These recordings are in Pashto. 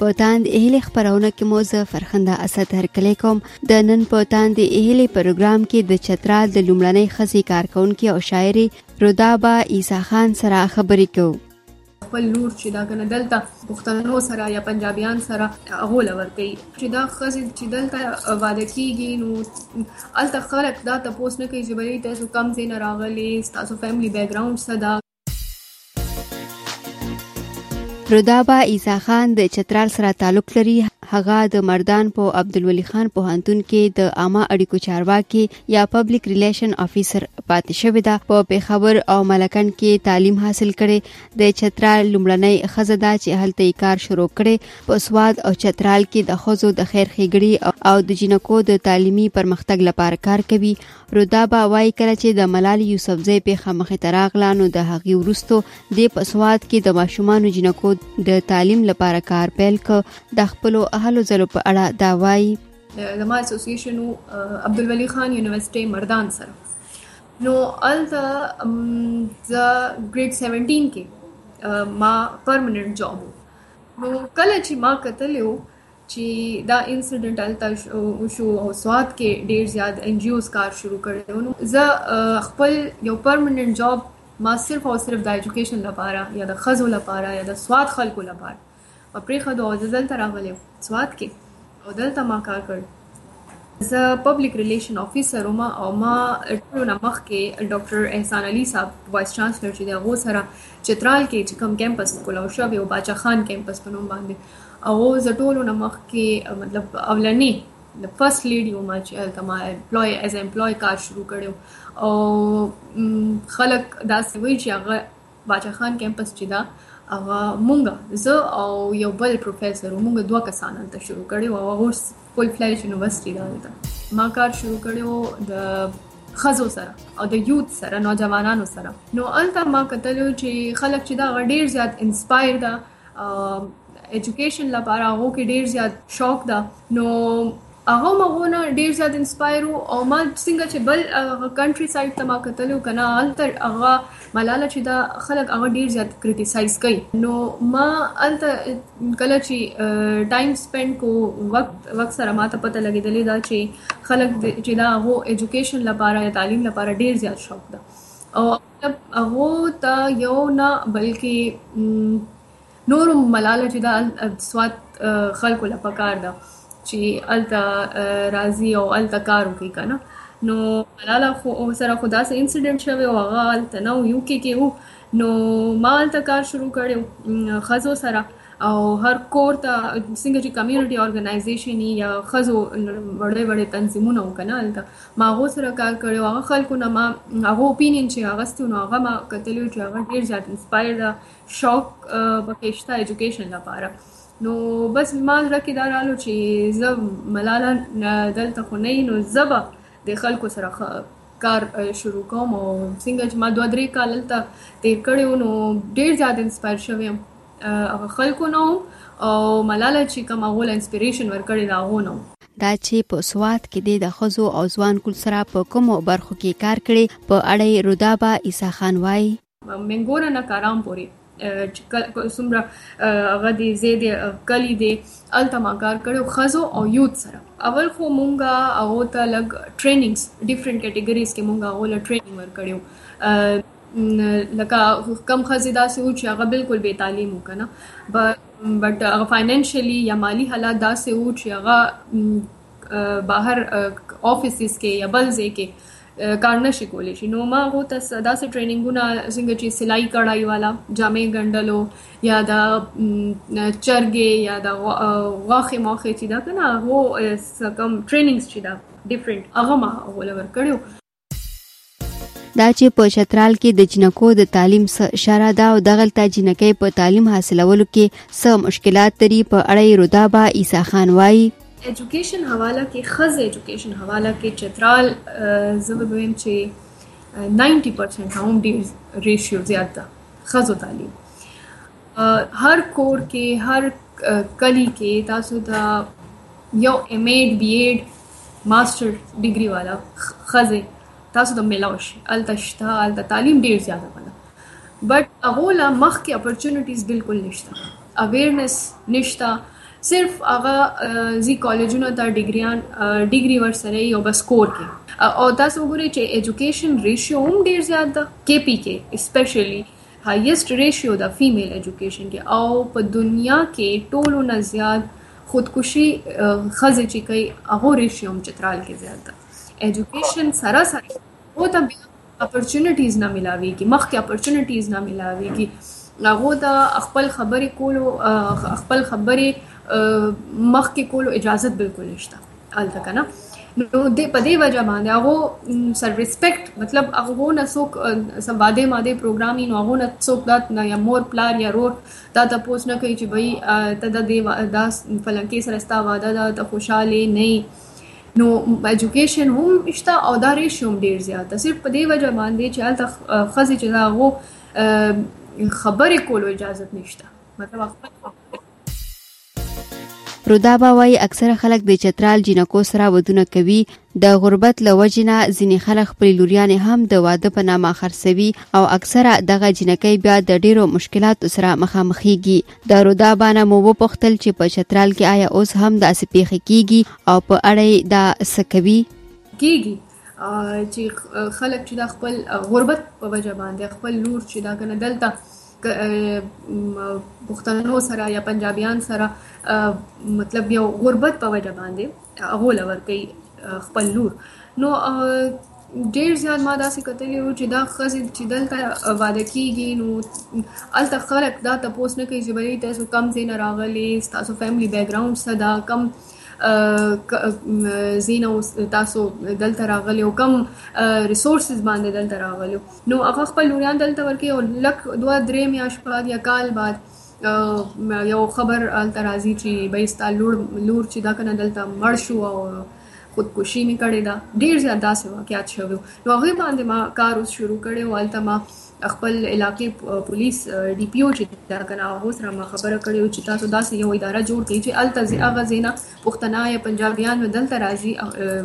په تاند اهلی خبرونه کې مو زه فرخنده اسد هر کلی کوم د نن په تاند اهلی پروګرام کې د چترال د لومړنۍ خزي کارکونکو او شاعري رودابا عیسی خان سره خبرې کوو خپل لور چې دا کنه دلته پښتنو سره یا پنجابیان سره هغه لور کوي چې دا خزه چې دلته واده کیږي نو هلته خلک دا تپوس نه کوي چې بری تاسو کم ځای نه راغلی ستاسو فیملی بیک ګراوند څه ده ردابا عیسی خان د چترال سره تعلق لري هغه د مردان په عبدالولي خان پوهنتون کې د عامه اړیکو چارواکي یا پبلک ریلیشن افیسر پاتې شوې ده په پیښور او ملکن کې تعلیم حاصل کړي د چترال لومړنۍ خزه ده چې هلته یې کار شروع کړي په سوات او چترال کې د ښځو د خیر ښېګړي او د جینکو د تعلیمي پرمختګ لپاره کار کوي رودابا وایي کله چې د ملال یوسفزۍ پیښه مخې ته راغله نو د هغې وروسته د په سوات کې د ماشومانو جینکو د تعلیم لپاره کار پیل کړ د خپلو هلو ځلو په اړه دا وایي زما اسوسییشن عبدالولي خان یونیورسټۍ مردان سره نو الته زه ګریډ 17 کې ما پرمننت جاب نو کله چې ما کتلی و چې دا انسیډنټ هلته وشو او سوات کې ډیر زیات ان جی اوز کار شروع کړی نو زه خپل یو پرمننټ جاب ما صرف او صرف د ایجوکیشن لپاره یا د خزو لپاره یا د سواد خلکو لپاره پرې خدو او زلزل تراغلی سواد کې او دلته ما کار کړ زه پبلک ریلیشن افیسر وم او ما ټولو نه مخکې ډاکټر احسان علي صاحب وایس چانسلر چې د هغو سره چترال کې چې کوم کیمپس په کولاو شوی او باچا خان کیمپس په نوم باندې هغو زه ټولو نه مخکې مطلب اولنې د فرست لیډي وم چې هلته ما امپلوی ایز امپلوی کار شروع کړو او خلک داسې وایي چې هغه باچا خان کیمپس چې دا هغه مونږ زه او یو بل پروفیسور مونږ دوه کسان هلته شروع کړي او هغه اوس فول فلیج یونیورسيټي ده هلته ما کار شروع کړی و د خزو سره او د یوت سره نوجوانانو سره نو الته ما کتلو چې خلک چې دا ډیر زیات انسپایر ده ایجوکیشن لپاره هغه کې ډیر زیات شوق ده نو هغه هم هغو نه ډیر زیات انسپایر وو او ما څنګه چې بل هغه کنټری سایډ ته ما کتلی وو کنه هلته هغه ملاله چې ده خلک هغه ډیر زیات کریتیسایز کوي نو ما هلته کله چې ټایم سپینډ کو وخت وخت سره ما ته پته لګیدلی دا چې خلک چې دا هغه ایجوکیشن لپاره یا تعلیم لپاره ډیر زیات شوق ده او هغه ته یو نه بلکې نورو ملاله چې دا سوات خلکو له پکار ده چې الته راضي او الته کار وکړي کنه نو ملاله خو سره خو داسې انسیډنټ شوی او هغه هلته نه یو کې کې وو نو ما هلته کار شروع کړو ښځو سره او هر کور ته څنګه چې کمیونټي ارګنایزیشن یا ښځو وړې وړې تنظیمونه و که نه هلته ما هغو سره کار کړی او هغه خلکو نه ما هغه اوپینین چې اخیستي نو هغه ما کتلی چې هغه ډېر زیات انسپایر ده شوق پکې شته ایجوکیشن لپاره نو بس ما زړه کې دا رالو چې زه ملاله دلته خو نه نو زبه د خلکو سره کار شروع کوم او څنګه چې ما دوه درې کال دلته تیر کړی نو ډیر زیات انسپایر شوم خلکو نو او ملاله چې کوم غول انسپیریشن ورکړی دا غو نو دا چې په سواد کې د خزو او ځوان کول سره په کومو برخو کې کار کړي په اړه رودابا عیسی خان وایي منګوره نه کارام پورې چې څومره هغه دی زید کلی دی الته ما کار کړو خزو او یوت سره اول خو مونږه هغه ته لګ ټریننګز ډیفرنٹ کټګوریز کې مونږه هغه له ټریننګ ور کړو لکه کم خزې داسې و چې هغه بالکل بې تعلیم وکنه بټ هغه فاینانشلی یا مالی حالات داسې و چې هغه بهر افیسز کې یا بل ځای کې کار نشي کولی شي نو ما هغه ته داسې ټریننګونه څنګه چې سلای کړای والا جامې ګندلو یا د چرګې یا د غوخه موخه چې دا کنه هغه کم ټریننګز چې دا ډیفرنٹ هغه ما غول ور کړو دا چې په چترال کې د جنکو د تعلیم شره ده او دغلته جنکې په تعلیم حاصلولو کې څه مشکلات لري په اړه یې رودابه عیسی خان وایي ایجوکیشن حواله کې خزه ایجوکیشن حواله کې چترال زه به ویم چې 90% هم ډیر ریشیو زیات ده خزو تعلیم هر کور کې هر کلی کې تاسو دا یو ایم ایډ بی ایډ ماستر ډیګري والا خزه تاسو د ملاو شي الته شته الته تعلیم ډیر زیات ده بټ هغه لا مخکې اپورتونټیز بالکل نشته اویرنس نشته صرف هغه زی کالجونو ته ډیګریان ډیګری ور سره یو بس کور کې او تاسو وګورئ چې ایجوکیشن ریشیو هم ډیر زیات ده کې پی کې اسپیشلی هایست ریشیو ده فیمیل ایجوکیشن کې او په دنیا کې ټولو نه زیات خودکشي خزه چې کوي هغه ریشیو هم چترال کې زیات ده ایجوکیشن سره سره او ته اپورچونټیز نه ملاويږي مخکې اپورچونټیز نه ملاويږي هغه د خپل خبرې کولو خپل خبرې مخکې کولو اجازه بالکل نشته الته کنه نو د په دې وجه باندې هغه سر ریسپیکټ مطلب هغه نه څوک سمواده ماده پروګرامي نو هغه نه څوک دا نه یا مور پلار یا رور دا ته پوس نه کوي چې بھائی ته د دې دا فلانکې سره ستا واده دا ته خوشاله نه نو ایجوکیشن هم شته او دا ریش هم ډیر زیات ده صرف په دې وجه باندې چې هلته ښځې چې دا هغو خبرې کولو اجازه نشته مطلب خپل رودابا وایي اکثره خلک د چترال جینکو سره ودونه کوي د غربت له وجې نه ځینې خلک خپلې لوریانې هم د واده په نامه خرڅوي او اکثره دغه جینکۍ بیا د ډیرو مشکلاتو سره مخامخیږي د رودابا نه مو وپوښتل چې په چترال کې آیا اوس هم داسې پیښې کیږي او په اړه یې دا څه کوي کیږي چې خلک چې دا خپل غربت په وجه باندې خپل لور چې دا کنه دلته پښتنو سره یا پنجابیان سره مطلب یو غربت په وجه باندې هغه له ورکي خپل لور نو ډیر زیات ما داسې کتلی و چې دا خزه چې دلته واده کیږي نو الته خلک دا تاسو نه کوي چې بری تاسو کم زین راغلي تاسو فیملی بیک ګراوند څه دا کم زین او تاسو دلته راغلي او کم ریسورسز باندې دلته راغلي نو هغه خپل لوریان دلته ورکي او لک دوه درې میاش بعد یا کال بعد یو خبر هلته راځي چې به ستا لور لور چې دا کنه دلته مړ شو او خودکشي مې کړې ده ډېر زیات داسې واقعات شوي نو هغوی باندې ما کار اوس شروع کړی او هلته ما خپل علاقې پولیس ډي پی او چې دا کنه هغه سره ما خبره کړې او چې تاسو داسې یو اداره جوړ کړئ چې هلته زه هغه زینه پښتنه یا پنجابیان دلته راځي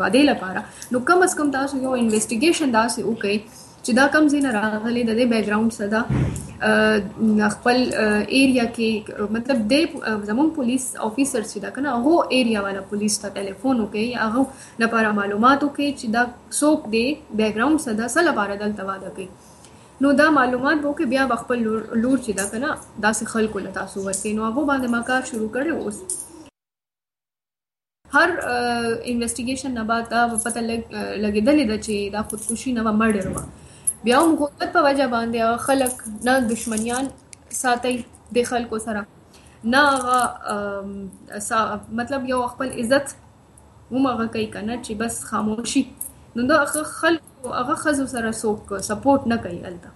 واده لپاره نو کم از کم تاسو یو انویسټیګیشن داسې وکړئ چې دا کم زینه راغلي د دې بیک ګراوند څه ده خپل ایریا کې مطلب د زمون پولیس افیسر چې دا کنه هغه ایریا والا پولیس ته ټلیفون وکي هغه لپاره معلومات وکي چې دا څوک دی بیک ګراوند څه ده څه لپاره دلته واده کوي نو دا معلومات به کې بیا خپل لور چې دا کنه داسې خلکو له تاسو ورکې نو هغه باندې ما کار شروع کړو اوس هر انویسټیګیشن نه بعد دا پته لګیدلې ده چې دا خودکشي نه و مرډر و بیا هم غوبت په وجه باندې خلک نه دشمنیان ساتي د خلکو سره نه هغه مطلب یو خپل عزت ومغه کوي کنه چې بس خاموشي نو دا خلک هغه خزو سره څوک سپورټ نه کوي الته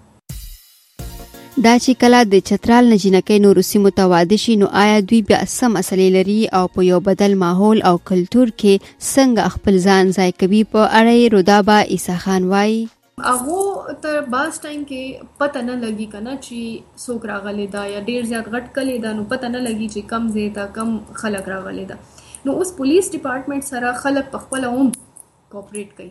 دا چې کله د چترال نه جنکۍ نورو سیمو ته واده شي نو آیا دوی بیا څه مسلې لري او په یو بدل ماحول او کلتور کې څنګه خپل ځان ځای کوي په اړه یې رودابه عیسی خان وایي هغه تر باس ټایم کې پته نه لګي کنه چې څوک راغلي دا یا ډیر زیات غټ کلی دا نو پته نه لګي چې کم زیتا کم خلک راغلي دا نو اوس پولیس ډپارټمنټ سره خلک په خپل هم کوپریټ کوي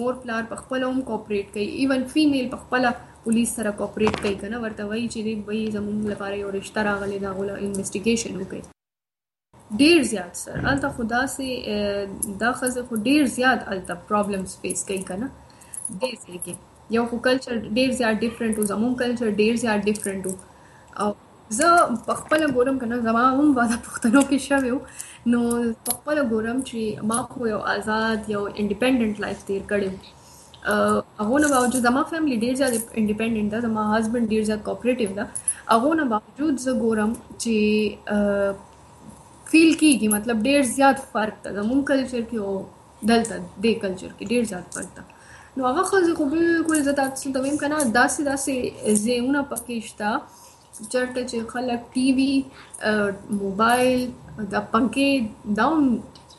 مور پلار په خپل هم کوپریټ کوي ایون فیمیل په خپل پولیس سره کوپریټ کوي کنه ورته وایي چې دې به زموږ لپاره یو رشتہ راغلی دا غوله انویسټیګیشن وکړي ډیر زیات سر الته خدا سي دا خزه خو ډیر زیات الته پرابلمز فیس کوي کنه دې ځای کې یو خو کلچر ډیر زیات ډیفرنٹ او زمون کلچر ډیر زیات ډیفرنٹ او زه په خپل ګورم کنه زما هم واده پښتنو کې شوی نو په خپل ګورم چې ما خو یو آزاد یو انډیپندنت لایف تیر کړو هغه نه باوجود زما فیملی ډیر زیات انډیپندنت ده زما هسبند ډیر زیات کوپریټیو ده هغه نه باوجود زه ګورم چې فیل کیږي مطلب ډیر زیات فرق ده زموږ کلچر کې او دلته دې کلچر کې ډیر زیات فرق ده نو هغه خزه خو بالکل زه تاسو ته ویم کنه داسې داسې زیونه پکې شته چرته چې خلک ټي وي موبایل د پنکې داون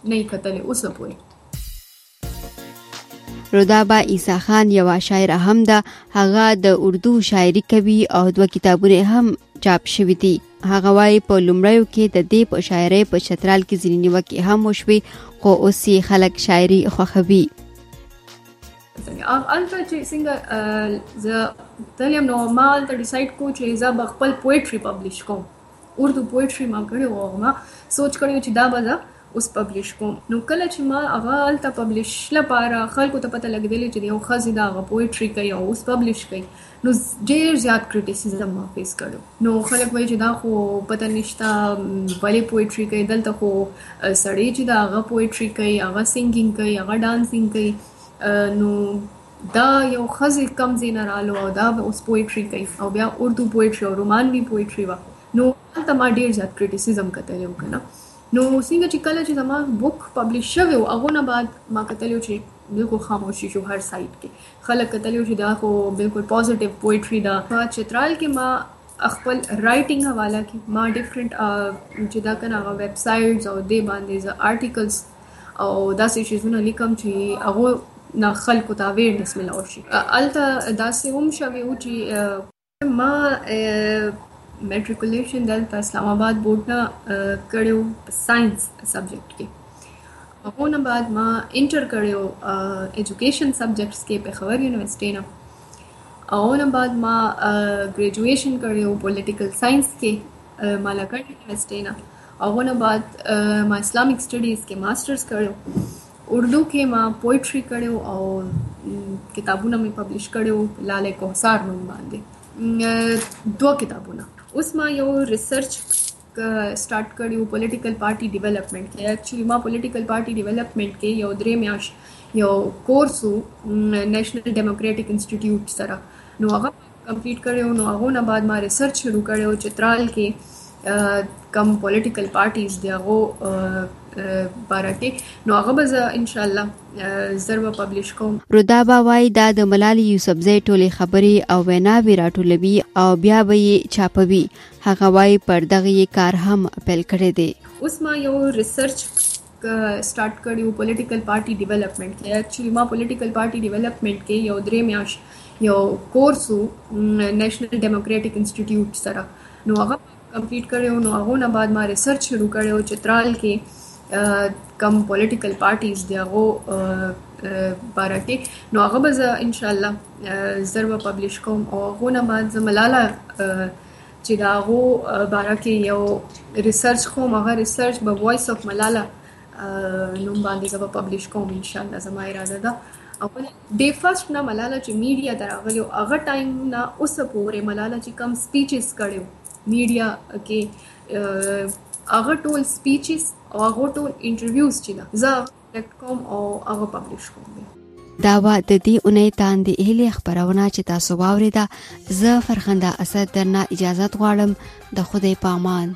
نه کتلې اوس پورې رودابا عیسی خان یو شاعر هم ده هغه د اردو شاعری کوي او دوه کتابونه هم چاپ شوي دي هغه وایي په لومړیو کې د دې په شاعرۍ په چترال کې ځینې نیوکې هم وشوې خو اوس یې خلک شاعري خوښوي څنګه او الته چې څنګه زه تلم نو ما ته ډیسایډ کو چې زه به خپل پوئټري پبلش کوم اردو پوئټري ما کړې و ما سوچ کړی چې دا به زه اوس پبلش کوم نو کله چې ما هغه هلته پبلش لپاره خلکو ته پته لګېدلې چې یو ښځې دا هغه پوئټري کوي او اوس پبلش کوي نو ډېر زیات کریټیسیزم ما فیس کړو نو خلک وایي چې دا خو پته نشته ولې پوئټري کوي دلته خو سړی چې دا هغه پوئټري کوي هغه سنګینګ کوي هغه ډانسینګ کوي نو دا یو خزل کم زینه رالو او دا اوس پوئټري کوي او بیا اردو پوئټري او رومانوي پوئټري وا نو هلته ما ډیر زیات کریټیسیزم کتلی و کنه نو څنګه چې کله چې زما بوک پبلش شوی و هغه نه بعد ما کتلی و چې بالکل خاموشي شو هر سایت کې خلک کتلی و چې دا خو بالکل پوزټیو پوئټري ده په چترال کې ما خپل رائټینګ حواله کې ما ډیفرنٹ چې دا کنه هغه ویب سایټس او دې باندې ز آرټیکلز او داسې شیزونه لیکم چې هغه نه خلکو ته اویرنس ملاو شي الته داسې هم شوی و چې ما میټریکولیشن دلته اسلام آباد بورډ نه کړو ساينس سبجیکټ کې هغه نه بعد ما انټر کړو ایجوکیشن سبجیکټس کې په خبر یونیورسيټي نه او نه بعد ما ګریجویشن کړو پولیټیکل ساينس کې مالاکړ یونیورسيټي نه هغه نه بعد ما اسلامیک سټډیز کې ماسترز کړو اردو کې ما پوئټري کړو او کتابونه مې پبلش کړو لاله کوثار نوم باندې دوه کتابونه اوس ما یو ریسرچ سٹارټ کړی وو پولیټیکل پارټي ډیولپمنٹ کې اکچولی ما پولیټیکل پارټي ډیولپمنٹ کې یو درې میاش یو کورس وو نېشنل ډیموکراټک انسټیټیوټ سره نو هغه کمپلیټ کړو نو هغه نه بعد ما ریسرچ شروع کړو چې ترال کې کم پولیټیکل پارټیز دی هغه باره کې نو هغه به زه ان شاء الله زر به پبلش کوم رودابا وای دا د ملال یوسفزۍ ټولې خبرې او ویناوې راټولوي او بیا به یې چاپوي هغه وای پر دغه یې کار هم پیل کړی دی اوس ما یو ریسرچ سٹارټ کړی وو پولیټیکل پارټي ډیولپمنټ کې اکچولی ما پولیټیکل پارټي ډیولپمنټ کې یو درې میاش یو کورس وو نېشنل ډیموکراټک انسټیټیوټ سره نو هغه کمپلیټ کړی نو هغه نه بعد ما ریسرچ شروع کړو چې ترال کې کم پولیټیکل پارټیز دی هغه باره کې نو هغه به ان شاء الله زر به پبلش کوم او هغه نه بعد زملاله چې د هغو باره کې یو ریسرچ کوم هغه ریسرچ به وایس اف ملاله نوم باندې زه به پبلش کوم ان شاء الله زما اراده ده او د فرست نه ملاله چې میډیا دراغلی او هغه ټایم نه اوس پورې ملاله چې کم سپیچز کړو میډیا کې هغه ټول سپیچز او هغه ټول انټرویوز چې دا زه سلیکټ کوم او هغه پبلش کوم دی دا و د دې اونۍ تاندې هلي خبرونه چې تاسو واوریده زه فرخنده اسد درنه اجازه غواړم د خوده پامان